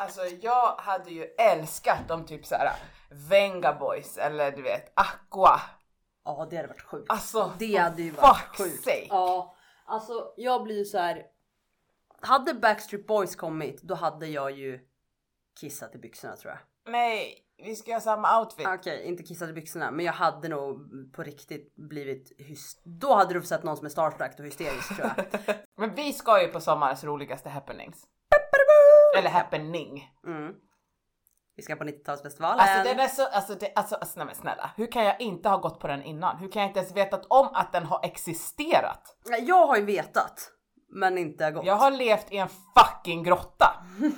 Alltså jag hade ju älskat om typ såhär Venga Boys eller du vet Aqua. Ja det hade varit sjukt. Alltså Det hade ju varit sjukt. sake. Ja, alltså jag blir ju så här. Hade Backstreet Boys kommit, då hade jag ju kissat i byxorna tror jag. Nej, vi ska ha samma outfit. Okej, inte kissat i byxorna, men jag hade nog på riktigt blivit hyst. Då hade du sett någon som är starstruck och hysterisk tror jag. Men vi ska ju på sommarens roligaste happenings. Eller happening. Mm. Vi ska på 90-talsfestivalen. Alltså den är så, alltså, det, alltså, alltså nej men snälla. Hur kan jag inte ha gått på den innan? Hur kan jag inte ens vetat om att den har existerat? Jag har ju vetat, men inte gått. Jag har levt i en fucking grotta.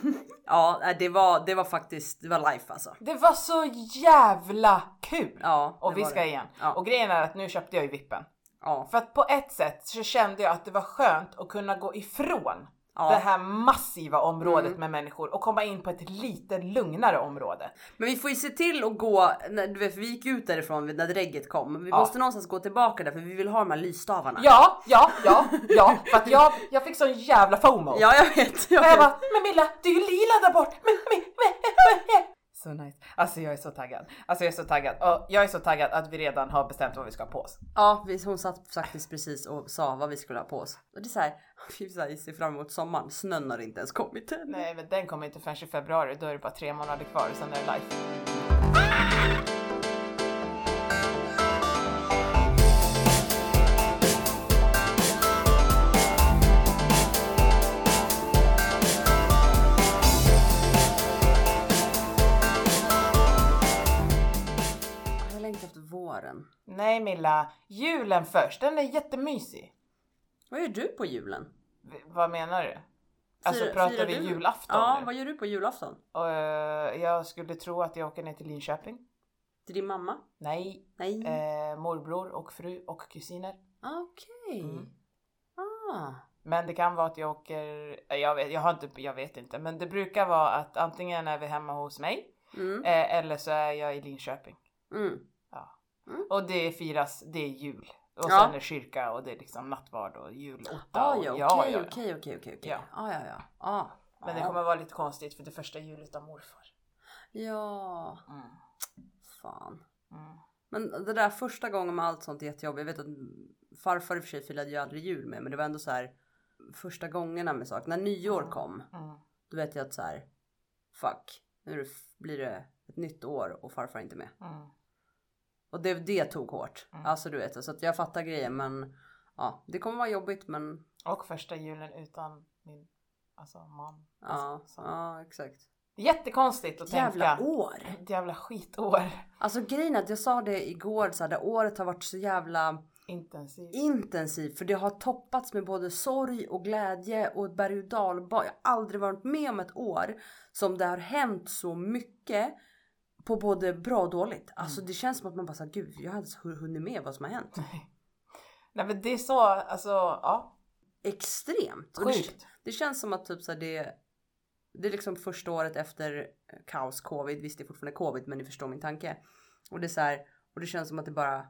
Ja, det var, det var faktiskt, det var life alltså. Det var så jävla kul! Ja, och vi ska det. igen. Ja. Och grejen är att nu köpte jag ju vippen. Ja. För att på ett sätt så kände jag att det var skönt att kunna gå ifrån Ja. Mm. det här massiva området med människor och komma in på ett lite lugnare område. Men vi får ju se till att gå, när, vet, vi gick ut därifrån när drägget kom. Vi Ja. måste någonstans gå tillbaka där för vi vill ha de här lysstavarna. Ja, ja, ja, ja, för att jag, jag fick sån jävla FOMO. Ja, jag vet. Jag Och jag vet. bara, men Milla, det är ju lila där bort! Men, men, men, Så nice. Alltså jag är så taggad. Alltså jag är så taggad. Och jag är så taggad att vi redan har bestämt vad vi ska ha på oss. Ja, vi, hon satt faktiskt precis och sa vad vi skulle ha på oss. Och det är så här, vi så ser fram emot sommaren. Snön har inte ens kommit än. Nej men den kommer inte förrän i februari, då är det bara tre månader kvar och sen är det live. Våren. Nej Milla, julen först, den är jättemysig. Vad gör du på julen? V- vad menar du? Alltså Firar- pratar vi du? julafton Ja, nu? vad gör du på julafton? Eh, jag skulle tro att jag åker ner till Linköping. Till din mamma? Nej, Nej. eh, morbror och fru och kusiner. Okej. Mm. Ah. Men det kan vara att jag åker, eh, jag vet, jag har inte, jag vet inte, men det brukar vara att antingen är vi hemma hos mig Mm. eh, eller så är jag i Linköping. Mm. Och det firas, det är jul. Och Ja. sen är kyrka och det är liksom nattvard och julotta. Ah, ja, ja, okej, ja, okej, okej, okej. Ja. Ah, ja, ja. Ah. Men det kommer vara lite konstigt för det första jul utan morfar. Ja, Mm. fan. Mm. Men det där första gången med allt sånt är jättejobbigt. Jag vet att farfar i och för sig firade ju aldrig jul med men det var ändå så här första gångerna med saker. När nyår kom, Mm. då vet jag att så här fuck, nu det, blir det ett nytt år och farfar är inte med. Mm. Och det, det tog hårt. Mm. Alltså du vet, så att jag fattar grejen men ja, det kommer vara jobbigt men Och första julen utan min alltså, man. ja, Alltså, så. ja exakt. Jättekonstigt att Jävla tänka. år! Ett jävla skitår. Alltså grejen att jag sa det igår så här, det året har varit så jävla Intensivt. intensivt för det har toppats med både sorg och glädje och berg och dalbad. Jag har aldrig varit med om ett år som det har hänt så mycket på både bra och dåligt. Alltså Mm. det känns som att man bara sa gud jag har inte hunnit med vad som har hänt. Nej men det är så, alltså ja. Extremt! Och det, Sjukt. det känns som att typ så här, det, det är liksom första året efter kaos covid. Visst det är fortfarande covid men ni förstår min tanke. Och det är så här, och det känns som att det bara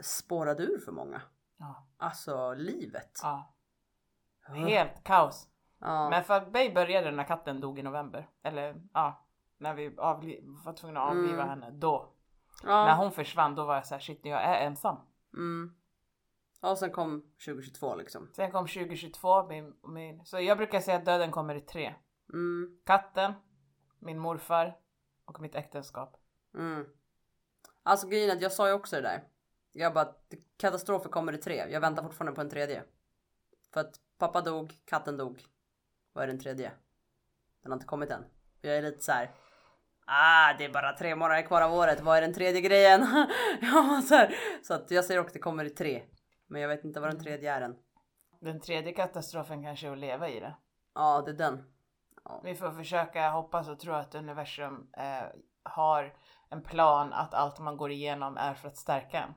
spårade ur för många. Ja. Alltså livet. ja. Helt kaos. Ja. Men för mig började när katten dog i november. Eller ja, när vi var tvungna att avliva Mm. henne. Då. ja. När hon försvann då var jag såhär shit jag är ensam. Mm. Ja, och sen kom 2022 liksom. Sen kom 2022, min, min, så jag brukar säga att döden kommer i tre. Mm. Katten, min morfar och mitt äktenskap. Mm. Alltså grejen att jag sa ju också det där. Jag bara, katastrofer kommer i tre. Jag väntar fortfarande på en tredje. För att pappa dog, katten dog. Vad är den tredje? Den har inte kommit än. Jag är lite så här. Ah, det är bara tre månader kvar av året. Vad är den tredje grejen? ja, så, här. så att jag säger också att det kommer i tre. Men jag vet inte vad den tredje är än. Den tredje katastrofen kanske är att leva i det. Ja, det är den. Vi får försöka hoppas och tro att universum eh, har en plan att allt man går igenom är för att stärka en.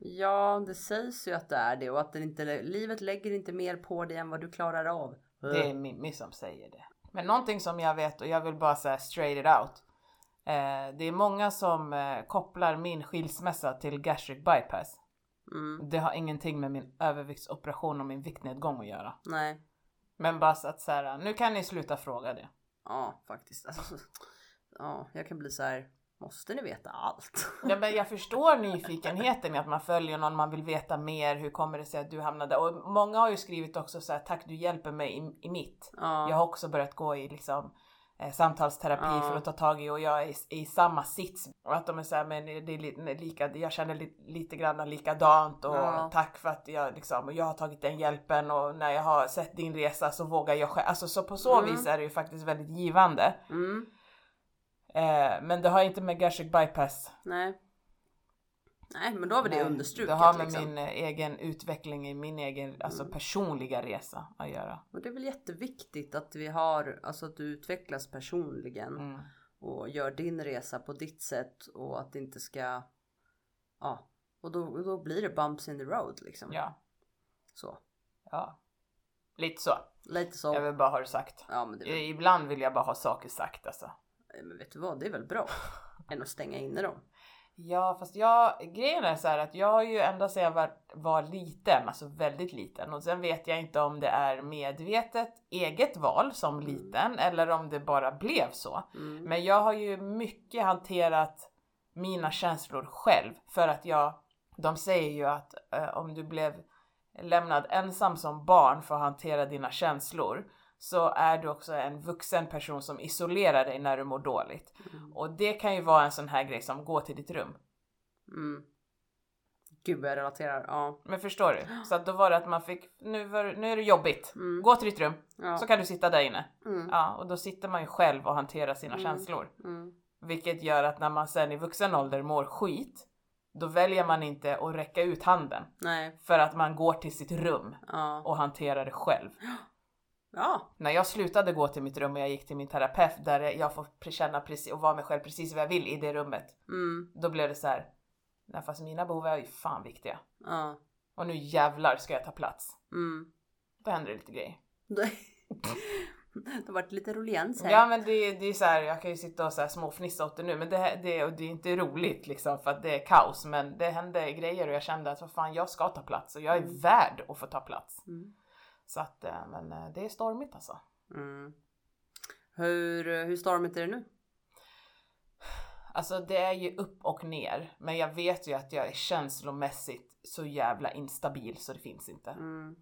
Ja, det sägs ju att det är det och att den inte, livet lägger inte mer på dig än vad du klarar av. Det är Mimmi som säger det. Men någonting som jag vet och jag vill bara säga straight it out. Eh, det är många som eh, kopplar min skilsmässa till gastric bypass. Mm, Det har ingenting med min överviktsoperation och min viktnedgång att göra. nej. Men bara så att så här, nu kan ni sluta fråga det. Ja, faktiskt. Alltså, ja, jag kan bli så här. Måste ni veta allt? Ja, men jag förstår nyfikenheten med att man följer någon, man vill veta mer, hur kommer det sig att du hamnade Och många har ju skrivit också så här, tack du hjälper mig i, i mitt. Ja. Jag har också börjat gå i liksom eh, samtalsterapi Ja. för att ta tag i och jag är i, i samma sits. Och att de är såhär, men det är li, lika, jag känner li, lite grann likadant och Ja. tack för att jag liksom, jag har tagit den hjälpen och när jag har sett din resa så vågar jag själv. Alltså så på så Mm. vis är det ju faktiskt väldigt givande. Mm, Eh, men det har inte med gastric bypass nej. Nej, men då har vi det understruket. Det har med liksom. min egen utveckling i min egen alltså Mm. personliga resa att göra. Och det är väl jätteviktigt att vi har, alltså att du utvecklas personligen. Mm. och gör din resa på ditt sätt och att det inte ska ja och då, då blir det bumps in the road liksom Ja, så ja. Lite så. lite så Jag vill bara ha det sagt. ja men det väl, Ibland vill jag bara ha saker sagt alltså. men vet du vad det är väl bra än att stänga inne dem Ja, fast jag, grejen är så här att jag har ju ända sedan jag var, var liten, alltså väldigt liten och sen vet jag inte om det är medvetet eget val som liten eller om det bara blev så. mm. Men jag har ju mycket hanterat mina känslor själv för att jag, de säger ju att eh, om du blev lämnad ensam som barn för att hantera dina känslor så är du också en vuxen person som isolerar dig när du mår dåligt. Mm. Och det kan ju vara en sån här grej som gå till ditt rum. Mm. gud jag relaterar ja, Men förstår du? Så att då var det att man fick, nu, var, nu är det jobbigt. mm. Gå till ditt rum, ja. så kan du sitta där inne. Mm. Ja, och då sitter man ju själv och hanterar sina Mm. känslor. Mm. Vilket gör att när man sen i vuxen ålder mår skit, då väljer man inte att räcka ut handen. nej För att man går till sitt rum ja och hanterar det själv. ja När jag slutade gå till mitt rum och jag gick till min terapeut där jag får känna precis och vara mig själv precis vad jag vill i det rummet. mm. Då blev det så här. Nej fast mina behov är ju fan viktiga. ja Och nu jävlar ska jag ta plats. mm. Då händer det lite grejer. det har varit lite ruljans här Ja men det, det är så här, jag kan ju sitta och så här småfnissa åt det nu men det, det, och det är inte roligt liksom för att det är kaos men det hände grejer och jag kände att vad fan jag ska ta plats och jag är Mm. värd att få ta plats. mm. Så att eh, men eh, det är stormigt alltså. Mm. Hur, hur stormigt är det nu? Alltså det är ju upp och ner men jag vet ju att jag är känslomässigt så jävla instabil så det finns inte. Mm.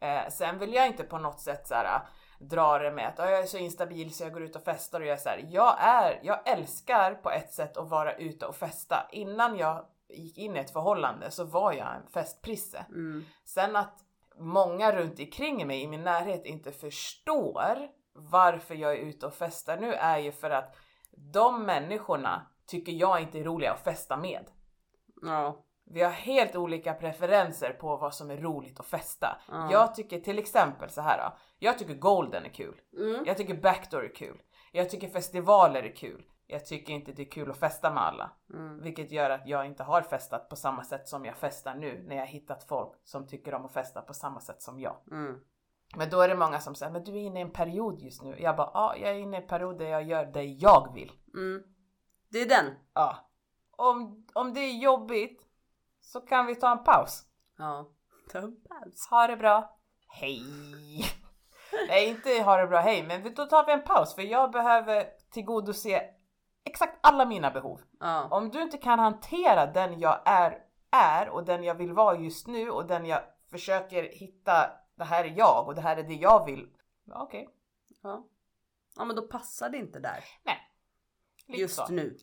Eh, sen vill jag inte på något sätt så här, dra det med att "Ja, jag är så instabil så jag går ut och festar och jag är så här, jag är, jag älskar på ett sätt att vara ute och festa. Innan jag gick in i ett förhållande så var jag en festprisse. Mm. Sen att många runt omkring mig i min närhet inte förstår varför jag är ute och festar nu är ju för att de människorna tycker jag inte är roliga att festa med. Ja. Vi har helt olika preferenser på vad som är roligt att festa. Ja. Jag tycker till exempel så här. Då, jag tycker Golden är kul. Mm. Jag tycker Backdoor är kul. Jag tycker festivaler är kul. Jag tycker inte det är kul att festa med alla. Mm. Vilket gör att jag inte har festat på samma sätt som jag festar nu när jag hittat folk som tycker om att festa på samma sätt som jag. Mm. Men då är det många som säger, men du är inne i en period just nu. Jag bara, ja, jag är inne i en period där jag gör det jag vill. Mm. Det är den. Ja. Om, om det är jobbigt så kan vi ta en paus. Ja. Ta en paus. Ha det bra. Hej! Nej, inte ha det bra hej, men då tar vi en paus för jag behöver tillgodose exakt alla mina behov. Ja. Om du inte kan hantera den jag är, är och den jag vill vara just nu och den jag försöker hitta, det här är jag och det här är det jag vill. Ja, Okej, ja. Ja men då passar det inte där. lite Just så. nu.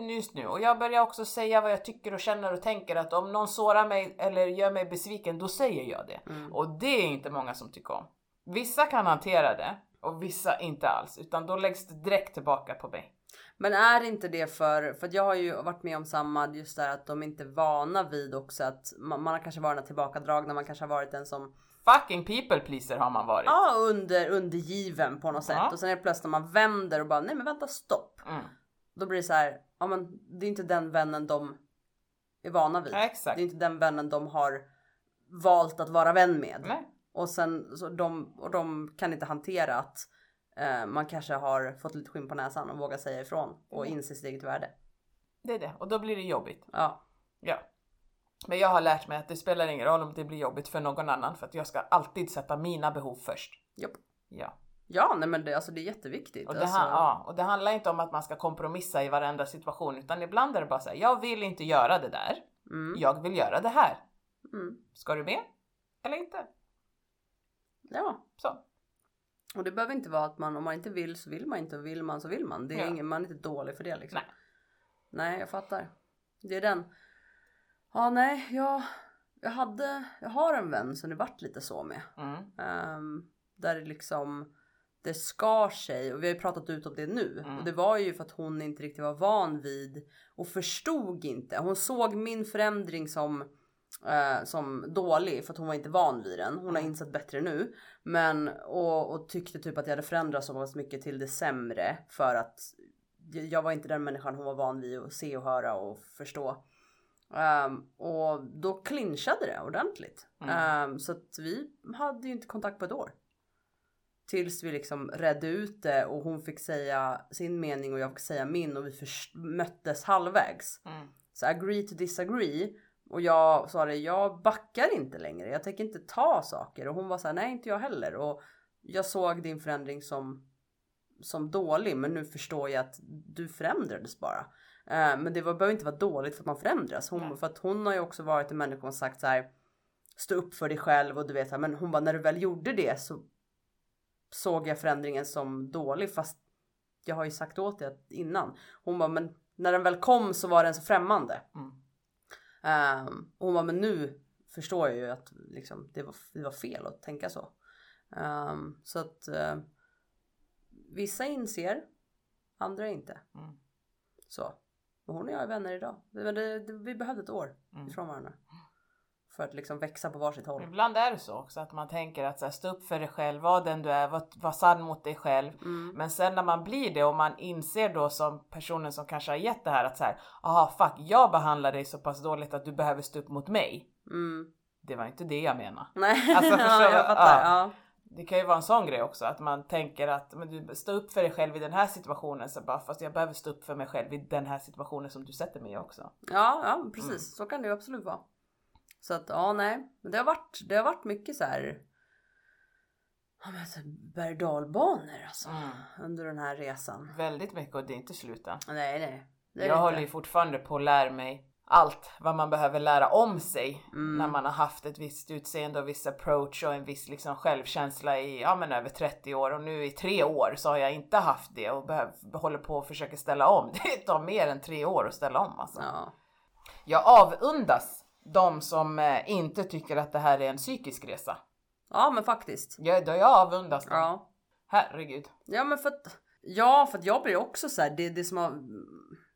Just nu. Och jag börjar också säga vad jag tycker och känner och tänker att om någon sårar mig eller gör mig besviken, då säger jag det. Mm. Och det är inte många som tycker om. Vissa kan hantera det och vissa inte alls, utan då läggs det direkt tillbaka på mig. Men är inte det för, för jag har ju varit med om samma, just där att de inte är vana vid också att man, man har kanske varit den tillbakadragna, man kanske har varit den som Fucking people pleaser har man varit. ja under, undergiven på något sätt Ja. och sen är det plötsligt när man vänder och bara nej men vänta stopp. Mm. Då blir det så här, ja men det är inte den vännen de är vana vid. Ja. Det är inte den vännen de har valt att vara vän med. Nej. Och sen så de, och de kan inte hantera att eh, man kanske har fått lite skinn på näsan och vågar säga ifrån och inse sitt eget värde. Det är det, och då blir det jobbigt. Ja. Ja. Men jag har lärt mig att det spelar ingen roll om det blir jobbigt för någon annan för att jag ska alltid sätta mina behov först. Japp. Ja. Ja, nej men det, alltså, det är jätteviktigt. Och det, alltså, ja, och det handlar inte om att man ska kompromissa i varenda situation utan ibland är det bara så här, jag vill inte göra det där. mm, Jag vill göra det här. mm, Ska du med? Eller inte? ja. Så. Och det behöver inte vara att man, om man inte vill så vill man inte och vill man så vill man. Det är Ja. ingen, man är inte dålig för det liksom. Nej. Nej, jag fattar. Det är den. Ja, nej, jag, jag hade, jag har en vän som det vart lite så med. Mm. Ehm, där det liksom det skar sig och vi har ju pratat ut om det nu. Mm. Och det var ju för att hon inte riktigt var van vid och förstod inte. Hon såg min förändring som, eh, som dålig för att hon var inte van vid den. Hon har Mm. insett bättre nu. Men och, och tyckte typ att jag hade förändrats så pass mycket till det sämre för att jag- var inte den människan hon var van vid att se och höra och förstå. Ehm, och då clinchade det ordentligt. Mm. Ehm, så att vi hade ju inte kontakt på ett år. Tills vi liksom redde ut det och hon fick säga sin mening och jag fick säga min och vi möttes halvvägs. Mm. Så agree to disagree. Och jag sa det, jag backar inte längre. Jag tänker inte ta saker. Och hon var så här, nej inte jag heller. Och jag såg din förändring som, som dålig. Men nu förstår jag att du förändrades bara. Eh, men det var, behöver inte vara dåligt för att man förändras. Hon, för att hon har ju också varit en människa som sagt så här. Stå upp för dig själv och du vet. Men hon bara, när du väl gjorde det så såg jag förändringen som dålig. Fast jag har ju sagt åt dig innan. Hon bara, men när den väl kom så var den så främmande. Mm. Um, och hon bara, men nu förstår jag ju att liksom, det, var, det var fel att tänka så. Ehm, så att eh, vissa inser, andra inte. Mm. Så. Och hon och jag är vänner idag. Men det, det, vi behövde ett år Mm. ifrån varandra. För att liksom växa på varsitt håll. Ibland är det så också att man tänker att så här, stå upp för dig själv, var den du är, var, var sann mot dig själv. Mm. Men sen när man blir det och man inser då som personen som kanske har gett det här att så här, aha fuck, jag behandlar dig så pass dåligt att du behöver stå upp mot mig. Mm. Det var inte det jag menade. Nej, Alltså, ja, jag? jag fattar. Ja. Det kan ju vara en sån grej också att man tänker att men du stå upp för dig själv i den här situationen så bara fast jag behöver stå upp för mig själv i den här situationen som du sätter mig i också. Ja, ja precis. Mm. Så kan det ju absolut vara. Så att ja, nej. Men det har varit, det har varit mycket så här. Ja, men så berg alltså. Mm. Under den här resan. Väldigt mycket och det är inte slut än. Nej, nej. Jag det håller ju inte. fortfarande på att lära mig allt vad man behöver lära om sig Mm. när man har haft ett visst utseende och viss approach och en viss liksom självkänsla i ja, men över 30 år och nu i tre år så har jag inte haft det och behöv, håller på att försöka ställa om. Det tar mer än tre år att ställa om alltså. Ja. Jag avundas de som eh, inte tycker att det här är en psykisk resa. ja, men faktiskt. Jag, jag avundas dem. Ja. Herregud. Ja, men för att. Ja, för att jag blir också så här. Det, det som har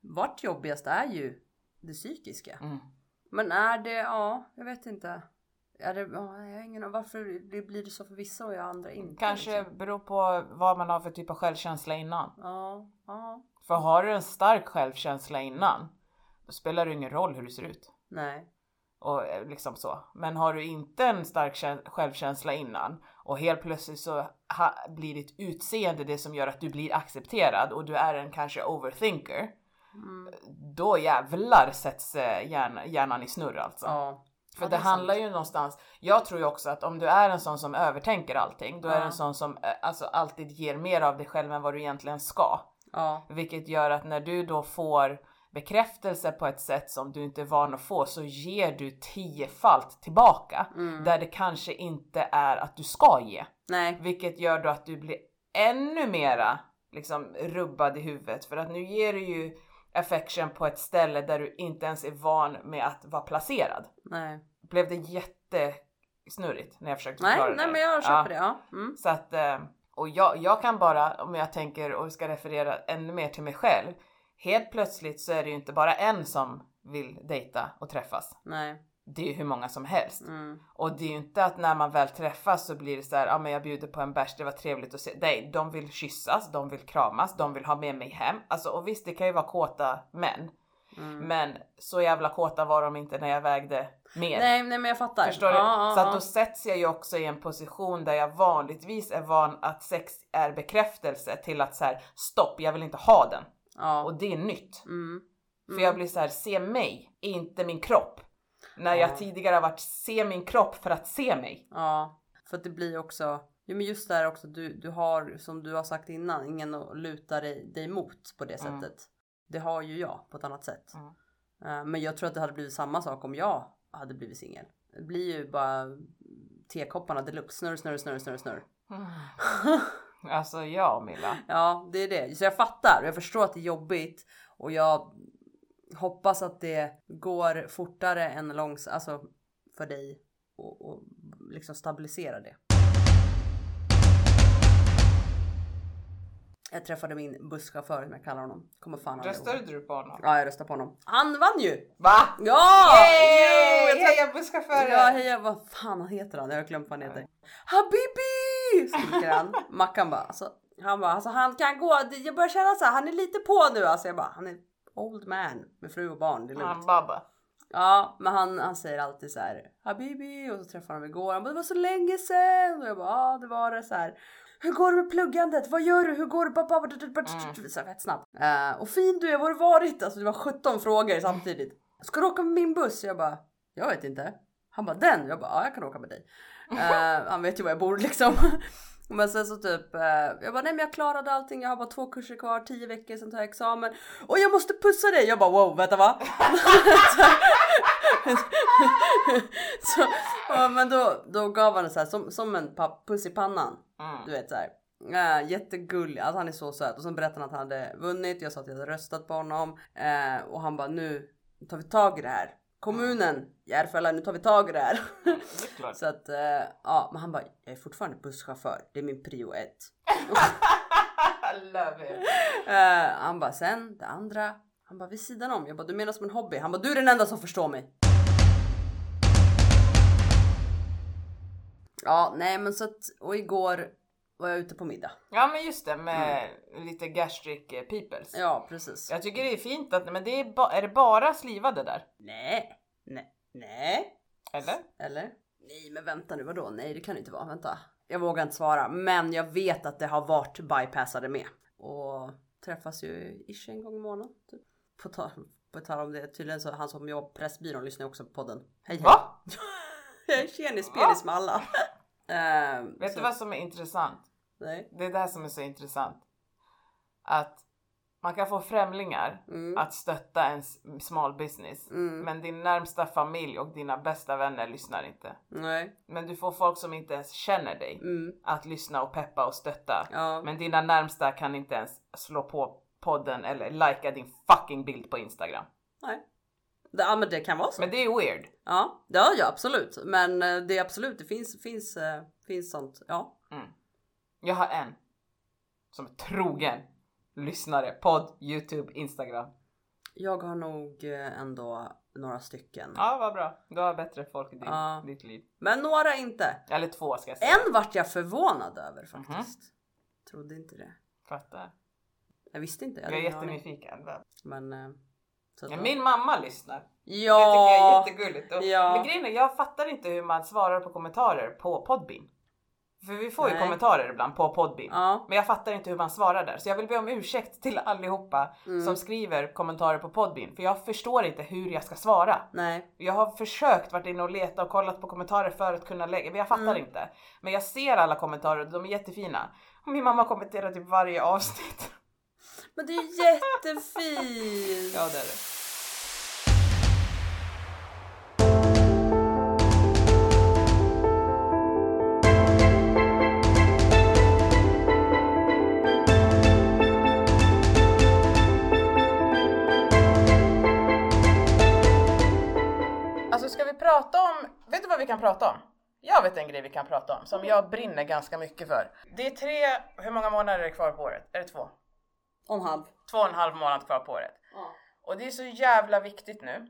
varit jobbigast är ju det psykiska. Mm. Men är det, ja, jag vet inte. Är det, ja, jag har ingen. Varför det blir det så för vissa och jag andra inte? Kanske liksom? beror på vad man har för typ av självkänsla innan. Ja, ja, För har du en stark självkänsla innan, då spelar det ingen roll hur du ser ut. nej. Och eh, liksom så. Men har du inte en stark kä- självkänsla innan och helt plötsligt så blir ditt utseende det som gör att du blir accepterad och du är en kanske overthinker. Mm. Då jävlar sätts eh, hjärn, hjärnan i snurr alltså. Ja. För Ja, det, är handlar sant. ju någonstans, jag tror ju också att om du är en sån som övertänker allting, då är Ja. du en sån som eh, alltså alltid ger mer av dig själv än vad du egentligen ska. Vilket gör att när du då får bekräftelse på ett sätt som du inte är van att få så ger du tiofalt tillbaka. mm. Där det kanske inte är att du ska ge. nej. Vilket gör då att du blir ännu mera liksom rubbad i huvudet. För att nu ger du ju affection på ett ställe där du inte ens är van med att vara placerad. Nej, Blev det jättesnurrigt när jag försökte förklara nej, det? nej men jag köper det. Ja. Mm. Så att, eh, och jag, jag kan bara, om jag tänker och ska referera ännu mer till mig själv. Helt plötsligt så är det ju inte bara en som vill dejta och träffas. Nej. Det är ju hur många som helst. Mm. Och det är ju inte att när man väl träffas så blir det så här, ja men jag bjuder på en bärs, det var trevligt att se. Nej, de vill kyssas, de vill kramas, de vill ha med mig hem. Alltså och visst, det kan ju vara kåta män. Mm. Men så jävla kåta var de inte när jag vägde mer. Nej, nej men jag fattar. Förstår du? Ja, ja, så att då sätts jag ju också i en position där jag vanligtvis är van att sex är bekräftelse till att så här stopp, jag vill inte ha den. Ja. Och det är nytt. Mm. För jag blir så här, se mig, inte min kropp. När jag Ja. tidigare har varit se min kropp för att se mig. Ja, för att det blir också. Ja men just där också, du, du har som du har sagt innan, ingen att luta dig, dig mot på det Mm. sättet. Det har ju jag på ett annat sätt. Mm. Eh, men jag tror att det hade blivit samma sak om jag hade blivit singel. Det blir ju bara tekopparna deluxe, snurr, snurr, snurr, snurr, snurr. Alltså ja Milla. Ja, det är det. Så jag fattar. Jag förstår att det är jobbigt och jag hoppas att det går fortare än långs, alltså för dig och, och liksom stabilisera det. Jag träffade min busschaufför som jag kallar honom. Kommer fan aldrig. Röstade du på honom? Ja, jag röstade på honom. Han vann ju! Va? Ja! Yay! träff- Heja busschaufförer! Ja, heja, vad fan heter han? Jag har glömt vad han heter. Habibi! Skriker han. Mackan bara, alltså, han bara, alltså han kan gå. Jag börjar känna så här, han är lite på nu. Alltså jag bara, han är old man med fru och barn. Det är lugnt. Han babba. Ja, men han, han säger alltid så här Habibi och så träffade han mig igår. Han bara det var så länge sedan och jag bara ja det var det så här. Hur går det med pluggandet? Vad gör du? Hur går det? Pappa, Så här, fett snabbt. Eh, och fin du är, var har du varit? Alltså det var 17 frågor samtidigt. Ska du åka med min buss? Jag bara jag vet inte. Han bara den? Jag bara ja jag kan åka med dig. Eh, han vet ju var jag bor liksom. Men sen så typ, eh, jag bara nej men jag klarade allting, jag har bara två kurser kvar, 10 veckor sen tar jag examen. Och jag måste pussa dig! Jag bara wow vänta va? så, men då, då gav han så här som, som en puss i pannan. Mm. Du vet så här. Ja, jättegullig, alltså han är så söt. Och sen berättade han att han hade vunnit, jag sa att jag hade röstat på honom. Eh, och han bara nu tar vi tag i det här. Kommunen, Järfälla nu tar vi tag i det här. Det så att eh, ja, men han bara jag är fortfarande busschaufför, det är min prio ett. Love it. Eh, han bara sen det andra. Han bara vid sidan om. Jag bara du menar som en hobby? Han bara du är den enda som förstår mig. Ja, nej men så att och igår var jag ute på middag. Ja men just det med lite gastric eh, peoples. Ja, precis. Jag tycker det är fint att, men det är, ba, är det bara slivade där? Nej, nej, nej. Eller? Eller? Nej, men vänta nu, vadå? Nej, det kan det inte vara. Vänta. Jag vågar inte svara, men jag vet att det har varit bypassade med och träffas ju ish en gång i månaden. Typ. På tal, på tal om det, tydligen så han som jobbar på Pressbyrån lyssnar också på podden. Hej hej! Va? Jag är tjenis penis med alla. Ehm, Vet så- du vad som är intressant? Nej. Det är det som är så intressant. Att man kan få främlingar Mm. att stötta en small business. Mm. Men din närmsta familj och dina bästa vänner lyssnar inte. Nej. Men du får folk som inte ens känner dig Mm. att lyssna och peppa och stötta. Ja. Men dina närmsta kan inte ens slå på podden eller likea din fucking bild på Instagram. Nej. Ja, men det kan vara så. Men det är weird. Ja, ja, ja absolut. Men eh, det är absolut, det finns, finns, eh, finns sånt. Ja. Mm. Jag har en som är trogen lyssnare. Podd, Youtube, Instagram. Jag har nog eh, ändå några stycken. Ja, vad bra. Du har bättre folk i din, Ja. ditt liv. Men några inte. Eller två ska jag säga. En vart jag förvånad över faktiskt. Trodde inte det. Fattar. Jag visste inte. Jag hade är jättenyfiken. Men... eh, Ja, min mamma lyssnar. Det tycker Ja! jag är jättegulligt. Och, Ja. Men grejen är, jag fattar inte hur man svarar på kommentarer på Podbean. För vi får ju Nej. kommentarer ibland på Podbean. Ja. Men jag fattar inte hur man svarar där. Så jag vill be om ursäkt till allihopa Mm. som skriver kommentarer på Podbean. För jag förstår inte hur jag ska svara. Nej. Jag har försökt varit inne och leta och kollat på kommentarer för att kunna lägga, men jag fattar Mm. inte. Men jag ser alla kommentarer och de är jättefina. Och min mamma kommenterar typ varje avsnitt. Men det är jättefint! Ja det är det. Kan prata om? Jag vet en grej vi kan prata om som jag brinner ganska mycket för. Det är tre, hur många månader är det kvar på året? Är det två? Och en halv. Två och en halv månad kvar på året. Ja. Och det är så jävla viktigt nu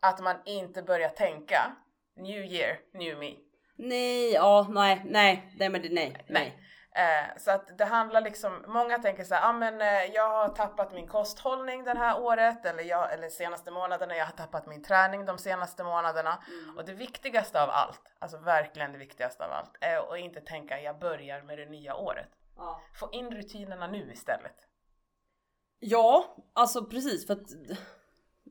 att man inte börjar tänka New year, new me. Nej, ja, nej, nej, nej men det, nej, nej. Eh, så att det handlar liksom, många tänker så här, ah, men eh, jag har tappat min kosthållning det här året eller, jag, eller senaste månaderna, jag har tappat min träning de senaste månaderna. Och det viktigaste av allt, alltså verkligen det viktigaste av allt, är att inte tänka jag börjar med det nya året. Ja. Få in rutinerna nu istället. Ja, alltså precis för att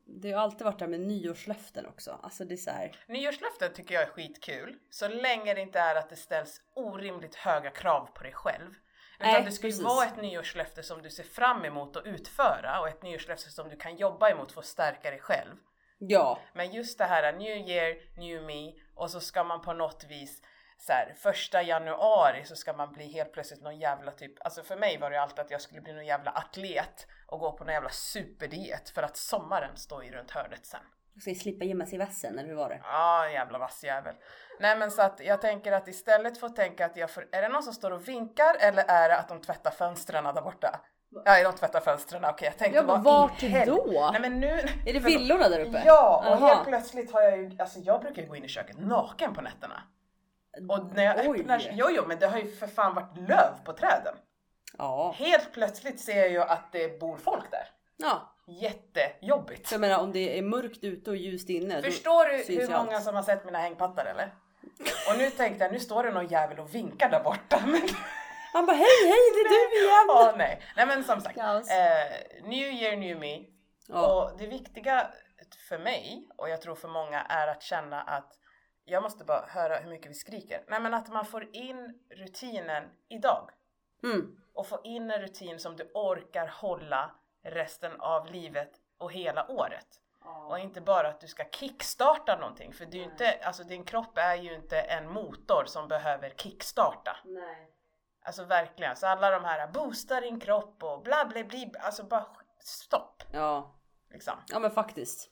det har alltid varit det här med nyårslöften också. Alltså det är så här. Nyårslöften tycker jag är skitkul. Så länge det inte är att det ställs orimligt höga krav på dig själv. Utan Nej, det ska ju precis. vara ett nyårslöfte som du ser fram emot att utföra och ett nyårslöfte som du kan jobba emot för att stärka dig själv. Ja, Men just det här new year, new me och så ska man på något vis så här, första januari så ska man bli helt plötsligt någon jävla typ, alltså för mig var det alltid att jag skulle bli någon jävla atlet och gå på någon jävla superdiet för att sommaren står ju runt hörnet sen. ska jag slippa gömma sig i vassen eller hur var det? Ja, ah, jävla vass jävel. Nej men så att jag tänker att istället för att tänka att jag får, är det någon som står och vinkar eller är det att de tvättar fönstren där borta? Ja, de tvättar fönstren, okej jag tänkte Ja, men vart hel- då? Nej men nu... Är det villorna där uppe? Ja, och Aha. helt plötsligt har jag ju, alltså jag brukar ju gå in i köket naken på nätterna. Och när jag Oj. öppnar, jo jo men det har ju för fan varit löv på träden. Ja. Helt plötsligt ser jag ju att det bor folk där. Ja. Jättejobbigt. Så jag menar om det är mörkt ute och ljust inne. Förstår du syns hur många allt. som har sett mina hängpattar eller? Och nu tänkte jag, nu står det någon jävel och vinkar där borta. Men... Han bara hej hej det är du igen! Åh nej. Nej men som sagt. Kaos. Eh, new year, new me. Ja. Och det viktiga för mig och jag tror för många är att känna att jag måste bara höra hur mycket vi skriker. Nej men att man får in rutinen idag. Mm. Och få in en rutin som du orkar hålla resten av livet och hela året. Och inte bara att du ska kickstarta någonting för ju inte, alltså din kropp är ju inte en motor som behöver kickstarta. Nej. Alltså verkligen, så alla de här boosta din kropp och bla bla bla, alltså bara stopp Ja. liksom. ja men faktiskt.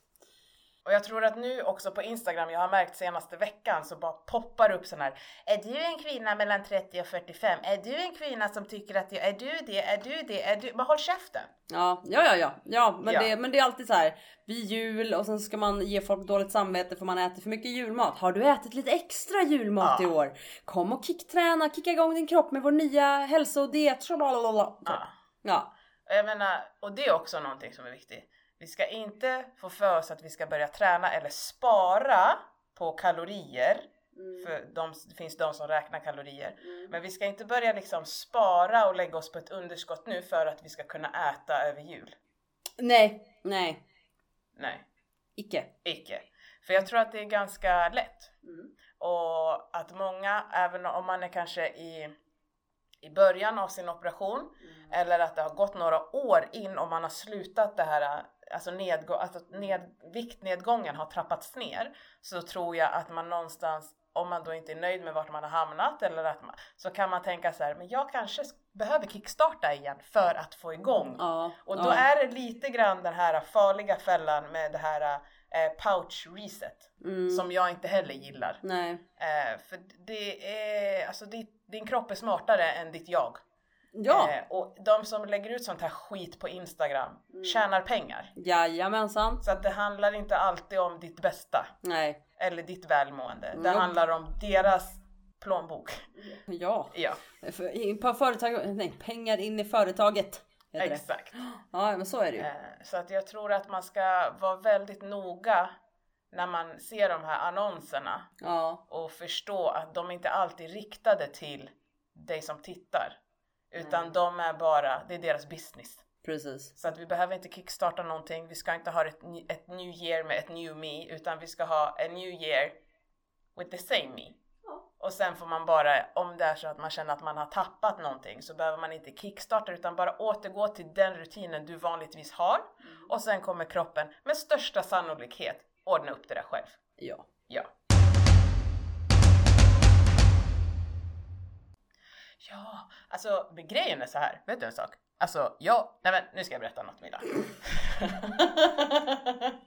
Och jag tror att nu också på Instagram, jag har märkt senaste veckan så bara poppar upp sån här Är du en kvinna mellan 30 och 45? Är du en kvinna som tycker att jag, är du det? Är du det? Är du? Men håll käften! Ja, ja, ja, ja, ja, men, Ja. Det, men det är alltid så här vid jul och sen ska man ge folk dåligt samvete för man äter för mycket julmat. Har du ätit lite extra julmat Ja. i år? Kom och kickträna, kicka igång din kropp med vår nya hälso och diet. Ja. Ja, jag menar, och det är också någonting som är viktigt. Vi ska inte få för oss att vi ska börja träna eller spara på kalorier. För de, det finns de som räknar kalorier. Men vi ska inte börja liksom spara och lägga oss på ett underskott nu för att vi ska kunna äta över jul. nej, nej, Nej. icke. Icke. För jag tror att det är ganska lätt. Och att många, även om man är kanske i, i början av sin operation eller att det har gått några år in och man har slutat det här, alltså, nedgå, alltså ned, viktnedgången har trappats ner så tror jag att man någonstans om man då inte är nöjd med vart man har hamnat eller att man, så kan man tänka så här, men jag kanske behöver kickstarta igen för att få igång Ja, och då ja. är det lite grann den här farliga fällan med det här eh, pouch reset Mm. som jag inte heller gillar. Nej. Eh, för det är, alltså di- din kropp är smartare än ditt jag. Ja, Eh, och de som lägger ut sånt här skit på Instagram tjänar pengar. jajamensan. Så att det handlar inte alltid om ditt bästa Nej. eller ditt välmående. Det Jo. handlar om deras plånbok. Ja. Ja, in på företag, nej, pengar in i företaget. det. exakt. Ja men så är det ju. Eh, Så att jag tror att man ska vara väldigt noga när man ser de här annonserna Ja. och förstå att de inte alltid är riktade till dig som tittar. Utan de är bara, det är deras business. Precis. Så att vi behöver inte kickstarta någonting, vi ska inte ha ett, ett new year med ett new me, utan vi ska ha en new year with the same me. Och sen får man bara, om det är så att man känner att man har tappat någonting så behöver man inte kickstarta utan bara återgå till den rutinen du vanligtvis har. Och sen kommer kroppen med största sannolikhet ordna upp det där själv. Ja. Ja. Ja, alltså grejen är så här. vet du en sak? Alltså, jag, nej men nu ska jag berätta något Milla.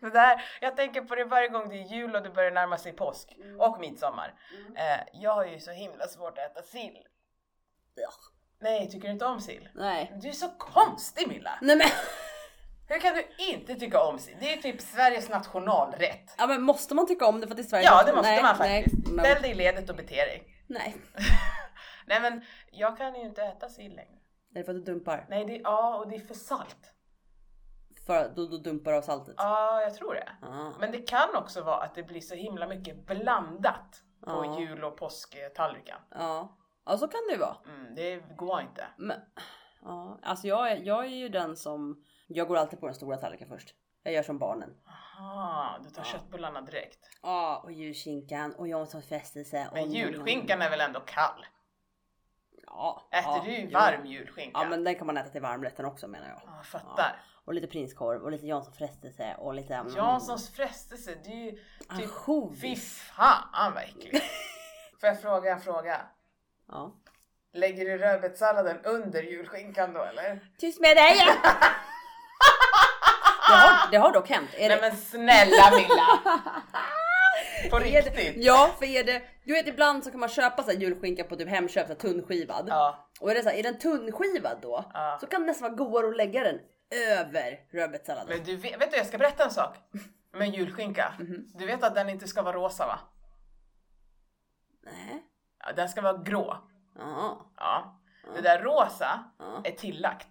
det där, jag tänker på det varje gång det är jul och det börjar närma sig påsk och midsommar. Eh, jag har ju så himla svårt att äta sill. Ja. Nej, tycker du inte om sill? Nej. Du är så konstig Milla! Nej men. Hur kan du inte tycka om sill? Det är typ Sveriges nationalrätt. Ja men måste man tycka om det för att det är Sverige? Ja, det måste nej, man nej, faktiskt. men- Ställ dig i ledet och bete dig. Nej. Nej men jag kan ju inte äta sill längre. Är det för att du dumpar? Nej, det, ja och det är för salt. För att då, då dumpar du av saltet? Ja, jag tror det. Ah. Men det kan också vara att det blir så himla mycket blandat på Ja. jul och påsktallriken. Ja. Ja så kan det ju vara. Mm, det går inte. Men Ja, alltså jag är, jag är ju den som, jag går alltid på den stora tallriken först. Jag gör som barnen. Aha, du tar köttbullarna direkt. Ja, och julskinkan och Janssons frestelse. Men julskinkan är väl ändå kall? Ja. Äter ja, du jo. varm julskinka? Ja men den kan man äta till varmrätten också menar jag. Ja, fattar. Och lite prinskorv och lite Janssons frestelse och lite... Mm, Janssons frestelse, det är ju typ... Ansjovis. Fy fan vad äckligt. Får jag fråga en fråga? Ja. Lägger du rödbetssalladen under julskinkan då eller? Tyst med dig! det, har, det har dock hänt. Är Nej det, men snälla Milla! På är det, riktigt? ja, för är det, du vet ibland så kan man köpa så här julskinka på typ Hemköp, så här tunnskivad. Ja. Och är, det så här, är den tunnskivad då Ja. så kan det nästan vara godare att lägga den över rödbetssalladen. Men du vet, vet du, jag ska berätta en sak. Med julskinka. Mhm. Du vet att den inte ska vara rosa va? Nej. Ja, den ska vara grå. Ja. Ja. Det där rosa är tillagt.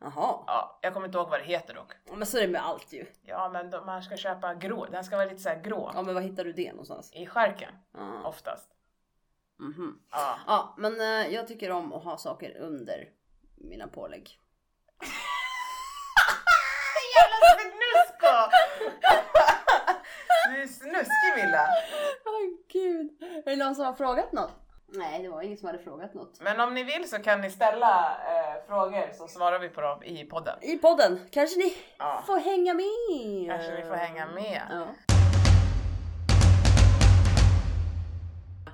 Jaha. Ja, jag kommer inte ihåg vad det heter dock. Men så är det med allt ju. Ja, men de, man ska köpa grå. Den ska vara lite så här grå. Ja men var hittar du det någonstans? I skärken Ja. oftast. Mhm. Ja. Ja men eh, jag tycker om att ha saker under mina pålägg. Jävla snusko! Du är snuskig Milla. Åh gud. Är det någon som har frågat något? Nej det var ingen som hade frågat något. Men om ni vill så kan ni ställa eh, frågor så svarar vi på dem i podden. I podden kanske ni Ja. får hänga med. Kanske ni får hänga med. Ja.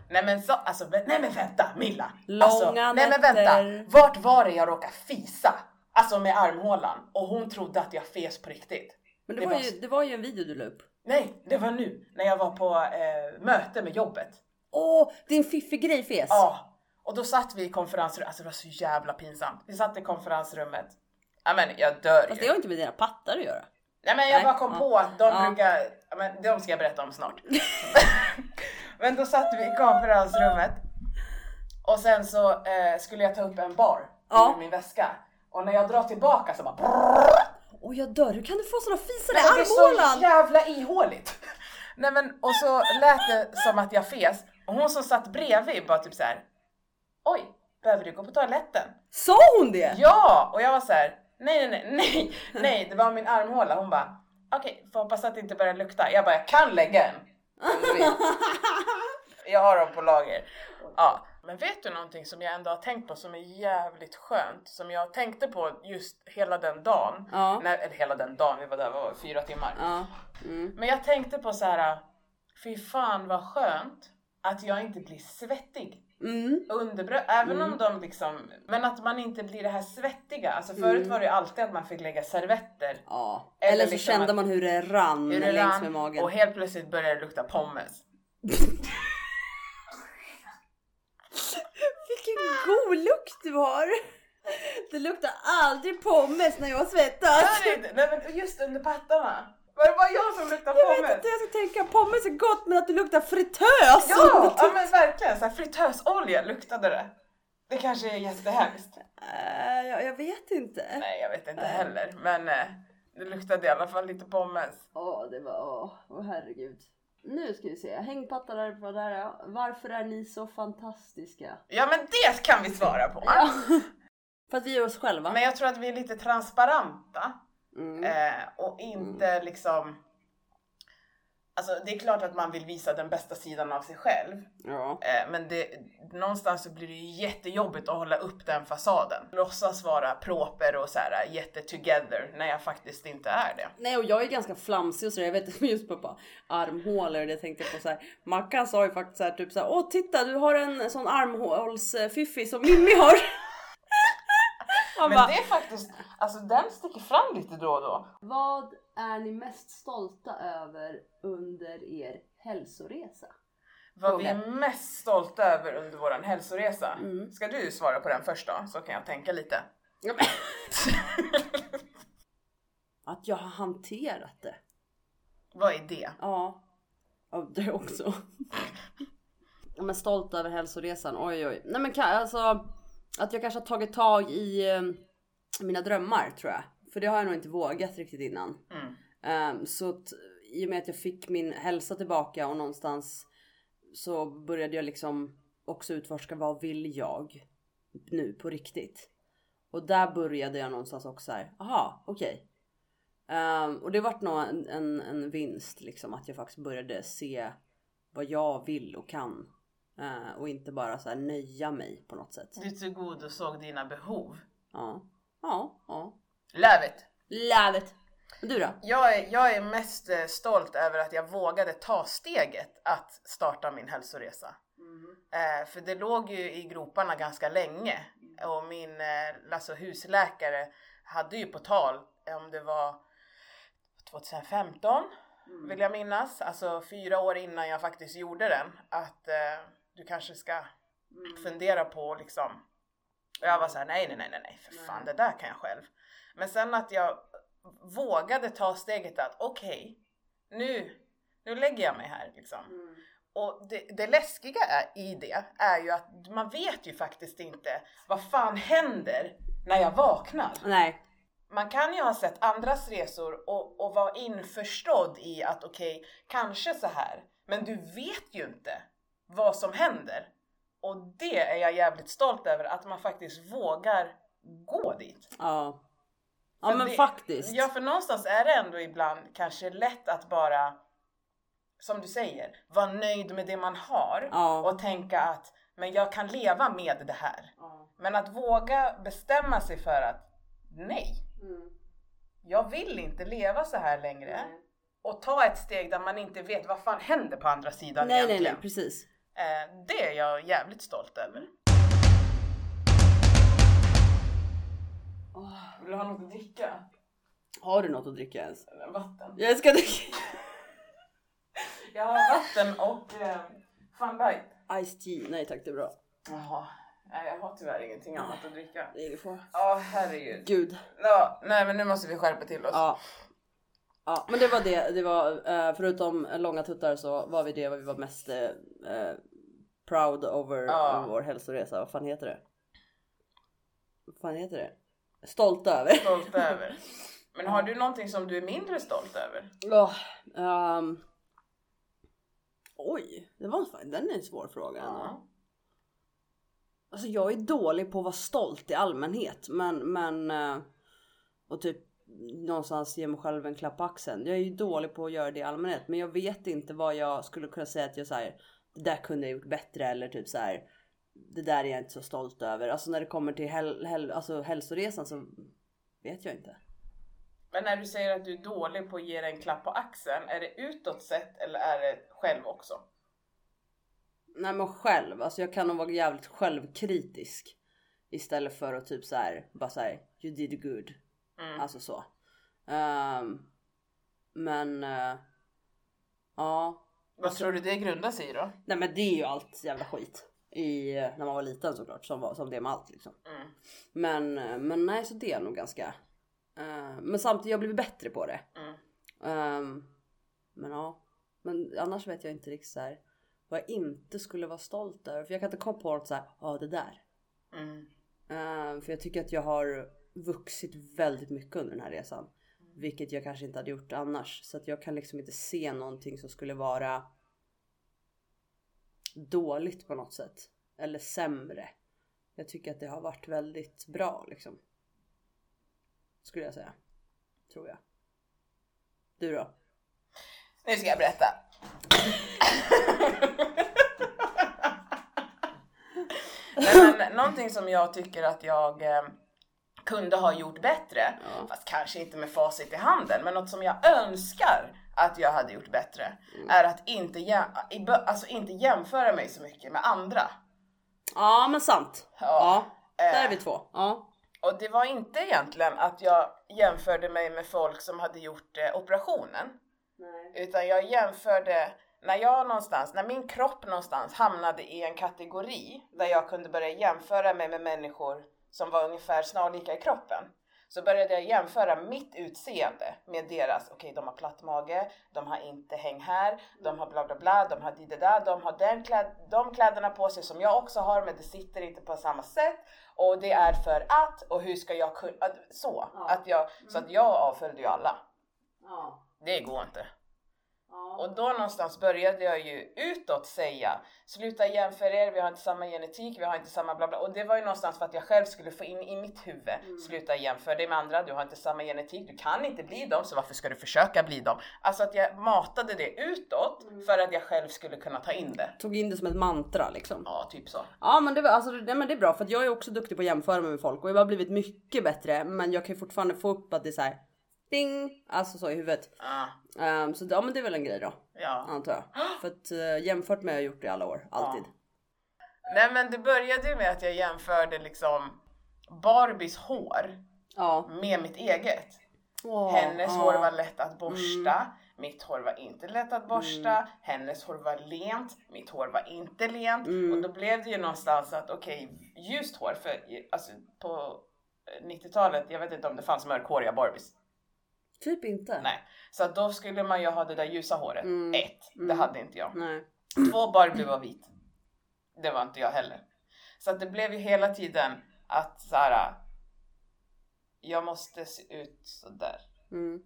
Nej men så, alltså, nej men vänta Milla! Långa alltså, nej men vänta, nätter. vart var det jag råkade fisa? Alltså med armhålan och hon trodde att jag fes på riktigt. Men det, Det var var ju, det var ju en video du la upp. Nej, det var nu när jag var på eh, möte med jobbet. Åh, din fiffig grej fes. Ja, och då satt vi i konferensrummet, alltså det var så jävla pinsamt. Vi satt i konferensrummet. Ja men jag dör Fast det ju. har inte med dina pattar att göra. Nej men jag Nej, bara kom ja. på att de Ja. brukar, ja, men de ska jag berätta om snart. men då satt vi i konferensrummet och sen så eh, skulle jag ta upp en bar Ja. ur min väska. Och när jag drar tillbaka så bara Åh jag dör, hur kan du få såna fisar i men det är så armhålan? jävla ihåligt. Nej men och så lät det som att jag fes och hon som satt bredvid bara typ så här. Oj, behöver du gå på toaletten? Sa hon det? Ja! Och jag var så här. Nej, nej, nej, nej, det var min armhåla. Hon bara, okej, får hoppas att det inte börjar lukta. Jag bara, jag kan lägga en. Jag har dem på lager. Ja, men vet du någonting som jag ändå har tänkt på som är jävligt skönt? Som jag tänkte på just hela den dagen. Ja. När, eller hela den dagen, vi var där var fyra timmar. Ja. Mm. Men jag tänkte på så här. fy fan vad skönt att jag inte blir svettig Mm. underbröd, även om de liksom, men att man inte blir det här svettiga. Alltså förut var det ju alltid att man fick lägga servetter. Ja. Eller Eller, så liksom kände att- man hur det rann hur det längs med magen. Och helt plötsligt började det lukta pommes. Vilken god lukt du har! Det luktar aldrig pommes när jag svettas. Inte? Nej men just under pattarna. Var det bara jag som luktade Jag vet pommes? inte, jag ska tänka pommes är gott men att det luktar fritös! Ja, ja men verkligen. Så här, fritösolja luktade det. Det kanske är jättehemskt. Äh, jag, jag vet inte. Nej jag vet inte Nej. heller. Men eh, det luktade i alla fall lite pommes. Åh, det var, åh, åh herregud. Nu ska vi se, hängpattar där på där ja. Varför är ni så fantastiska? Ja men det kan vi svara på. För att vi är oss själva. Men jag tror att vi är lite transparenta. Mm. Eh, och inte liksom... Alltså det är klart att man vill visa den bästa sidan av sig själv. Ja. Eh, men det, någonstans så blir det ju jättejobbigt att hålla upp den fasaden. Låtsas vara proper och så här jättetogether när jag faktiskt inte är det. Nej och jag är ganska flamsig och så jag vet inte just på, armhålor det tänkte jag på så här. Mackan sa ju faktiskt så här typ så här. Åh titta du har en sån armhålsfiffi som Mimmi har. Han Men bara, det är faktiskt, alltså den sticker fram lite då och då. Vad är ni mest stolta över under er hälsoresa? Vad vi är mest stolta över under våran hälsoresa. Mm. Ska du svara på den först då? Så kan jag tänka lite. Att jag har hanterat det. Vad är det? Ja. Ja, det också. Ja, men stolt över hälsoresan. Oj, oj. Nej, men alltså att jag kanske har tagit tag i eh, mina drömmar tror jag. För det har jag nog inte vågat riktigt innan. Mm. Ehm, så att, i och med att jag fick min hälsa tillbaka och någonstans så började jag liksom också utforska vad vill jag nu på riktigt. Och där började jag någonstans också så här, aha okej. Ehm, och det vart nog en, en, en vinst liksom att jag faktiskt började se vad jag vill och kan. Eh, och inte bara så här nöja mig på något sätt. Du tillgodosåg dina behov. Ja, ja, ja. Love it! Love it! Du då? Jag är, jag är mest eh, stolt över att jag vågade ta steget att starta min hälsoresa. Eh, för det låg ju i groparna ganska länge och min eh, alltså husläkare hade ju på tal om det var 2015 vill jag minnas, alltså fyra år innan jag faktiskt gjorde den, att eh, du kanske ska fundera på liksom. Och jag var såhär, nej, nej, nej, nej, nej, för fan, det där kan jag själv. Men sen att jag vågade ta steget att okej, nu, nu lägger jag mig här liksom. Och det, det läskiga är, i det är ju att man vet ju faktiskt inte vad fan händer när jag vaknar. Nej. Man kan ju ha sett andras resor och, och vara införstådd i att okej, kanske så här, men du vet ju inte vad som händer. Och det är jag jävligt stolt över, att man faktiskt vågar gå dit. Ja. Ja För men det- faktiskt. Ja, för någonstans är det ändå ibland kanske lätt att bara, som du säger, vara nöjd med det man har Ja. och tänka att men jag kan leva med det här. Men att våga bestämma sig för att nej, jag vill inte leva så här längre. Och ta ett steg där man inte vet vad fan händer på andra sidan Nej nej egentligen. nej precis. Eh, det är jag jävligt stolt över. Vill du ha något att dricka? Har du något att dricka ens? Vatten. Jag ska dricka Jag har vatten och eh, Fun Light. Iced tea. Nej tack det är bra. Jaha, nej jag har tyvärr ingenting annat att dricka. Det är ingen fara. Ja herregud. Gud. Ja, nej men nu måste vi skärpa till oss. Ja. Ja men det var det. Det var eh, förutom långa tuttar så var vi det vad vi var mest eh, eh, proud over Ja. vår hälsoresa. Vad fan heter det? Vad fan heter det? Stolta över. Stolt över. Men har du någonting som du är mindre stolt över? Åh, ehm. Oj, det var en, den är en svår fråga. ändå. Alltså jag är dålig på att vara stolt i allmänhet men, men eh, och typ någonstans ge mig själv en klapp på axeln. Jag är ju dålig på att göra det i allmänhet men jag vet inte vad jag skulle kunna säga att jag säger det där kunde jag gjort bättre eller typ så här. Det där är jag inte så stolt över. Alltså när det kommer till häl, häl, alltså hälsoresan så vet jag inte. Men när du säger att du är dålig på att ge dig en klapp på axeln, är det utåt sett eller är det själv också? Nej men själv, alltså jag kan nog vara jävligt självkritisk. Istället för att typ så här, bara säga you did good. Mm. Alltså så. Ehm, men uh, ja. Vad tror du det grundar sig i då? Nej men det är ju allt jävla skit. I, när man var liten såklart, som, var, som det med allt liksom. Mm. Men, eh, men nej så det är nog ganska. eh, men samtidigt jag blivit bättre på det. Mm. Ehm, men ja. Men annars vet jag inte riktigt så här, vad jag inte skulle vara stolt över. För jag kan inte komma på något så ja det där. Mm. Ehm, för jag tycker att jag har vuxit väldigt mycket under den här resan. Vilket jag kanske inte hade gjort annars. Så att jag kan liksom inte se någonting som skulle vara dåligt på något sätt. Eller sämre. Jag tycker att det har varit väldigt bra liksom. Skulle jag säga. Tror jag. Du då? Nu ska jag berätta. Nej, men, någonting som jag tycker att jag eh, kunde ha gjort bättre, Ja. fast kanske inte med facit i handen, men något som jag önskar att jag hade gjort bättre är att inte, jäm- alltså inte jämföra mig så mycket med andra. Ja men sant. Ja. Ja. Där är Eh, vi två. Ja. Och det var inte egentligen att jag jämförde mig med folk som hade gjort eh, operationen. Utan jag jämförde när jag någonstans, när min kropp någonstans hamnade i en kategori där jag kunde börja jämföra mig med människor som var ungefär snarlika i kroppen. Så började jag jämföra mitt utseende med deras, okej de har platt mage, de har inte häng här, de har bla bla bla, de har det där, de har den kläd, de kläderna på sig som jag också har men det sitter inte på samma sätt. Och det är för att, och hur ska jag kunna, så. Ja. Att jag, så att jag avföljde ju alla. Ja. Det går inte. Och då någonstans började jag ju utåt säga sluta jämföra er, vi har inte samma genetik, vi har inte samma bla bla. Och det var ju någonstans för att jag själv skulle få in i mitt huvud, Mm. sluta jämföra dig med andra, du har inte samma genetik, du kan inte bli dem, så varför ska du försöka bli dem? Alltså att jag matade det utåt Mm. för att jag själv skulle kunna ta in det. Tog in det som ett mantra liksom. Ja, typ så. Ja men det, var, alltså, det, men det är bra för att jag är också duktig på att jämföra mig med folk och jag har blivit mycket bättre men jag kan ju fortfarande få upp att det är så här ding, alltså så i huvudet. Ja, Ehm, så ja men det är väl en grej då ja. antar jag. För att uh, jämfört med har jag gjort det i alla år, alltid. Nej men det började ju med att jag jämförde liksom Barbies hår Ja. med mitt eget. Åh, Hennes ja. hår var lätt att borsta, mitt hår var inte lätt att borsta, Mm. hennes hår var lent, mitt hår var inte lent. Mm. Och då blev det ju någonstans att okej, ljust hår, för alltså på eh, 90-talet, jag vet inte om det fanns mörkhåriga Barbies. Typ inte. Nej. Så att då skulle man ju ha det där ljusa håret. Mm. Ett, det Mm. hade inte jag. Nej. Två Barbie var vit. Det var inte jag heller. Så att det blev ju hela tiden att så här. Jag måste se ut sådär. Mm.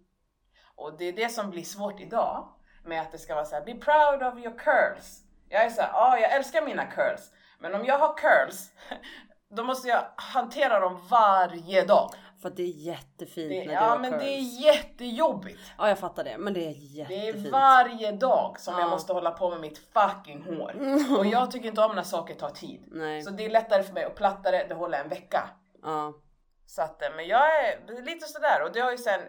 Och det är det som blir svårt idag med att det ska vara så här, be proud of your curls. Jag är så här, ja, jag älskar mina curls, men om jag har curls, då måste jag hantera dem varje dag. För att det är jättefint Det, när du ja, har men curls. det är jättejobbigt. Ja jag fattar det men det är Det är jättefint. varje dag som jag Ja. måste hålla på med mitt fucking hår. Och jag tycker inte om när saker tar tid. Nej. Så det är lättare för mig att platta det, det håller en vecka. Ja. Så att, eh, men jag är lite sådär och det har ju sen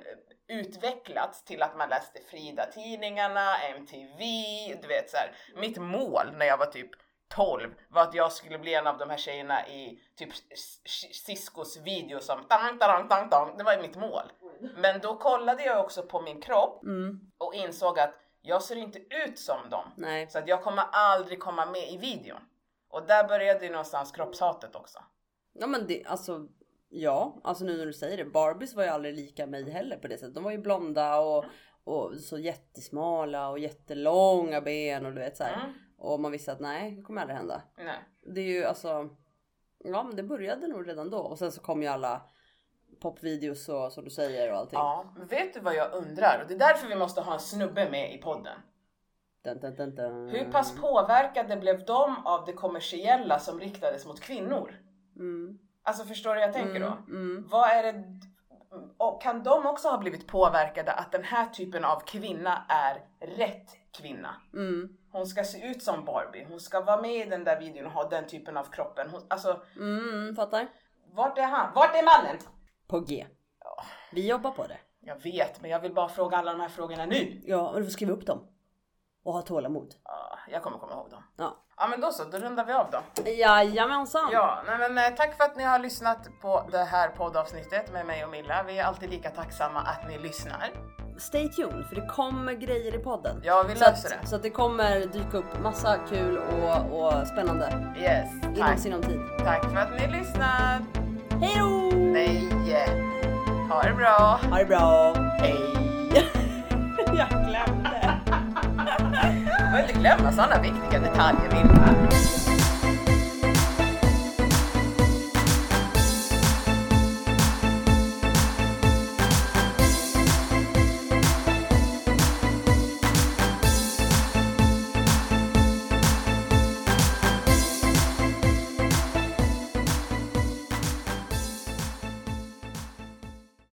utvecklats till att man läste Frida-tidningarna, MTV, du vet så här. Mitt mål när jag var typ 12 var att jag skulle bli en av de här tjejerna i typ Ciscos video som tang, tang, tang, tang. Det var ju mitt mål. Men då kollade jag också på min kropp Mm. och insåg att jag ser inte ut som dem. Nej. Så att jag kommer aldrig komma med i videon. Och där började ju någonstans kroppshatet också. Ja men det alltså. Ja, alltså nu när du säger det. Barbies var ju aldrig lika mig heller på det sättet. De var ju blonda och, och så jättesmala och jättelånga ben och du vet så här. Mm. Och man visste att nej, det kommer aldrig hända. Nej. Det är ju alltså. Ja, men det började nog redan då och sen så kom ju alla popvideos och som du säger och allting. Ja, men vet du vad jag undrar? Och det är därför vi måste ha en snubbe med i podden. Dun, dun, dun, dun. Hur pass påverkade blev de av det kommersiella som riktades mot kvinnor? Mm. Alltså förstår du vad jag tänker då? Mm, mm. Vad är det? Och kan de också ha blivit påverkade att den här typen av kvinna är rätt kvinna? Mm. Hon ska se ut som Barbie, hon ska vara med i den där videon och ha den typen av kroppen. Hon, alltså, Mm, fattar. vart är han? Vart är mannen? På G. Vi jobbar på det. Jag vet, men jag vill bara fråga alla de här frågorna nu. Ja, men du får skriva upp dem. Och ha tålamod. Ja, jag kommer komma ihåg dem. Ja. Ja men då så, då rundar vi av då. Jajamensan. Ja, nej men eh, tack för att ni har lyssnat på det här poddavsnittet med mig och Milla. Vi är alltid lika tacksamma att ni lyssnar. Stay tuned för det kommer grejer i podden. Ja, vi så löser att, det. Så att det kommer dyka upp massa kul och, och spännande Yes, inom sinom tid. Tack för att ni lyssnar. Hej då! Nej, ha det bra. Ha det bra! Hej. Glömde. Får inte glömma sådana viktiga detaljer Vilma.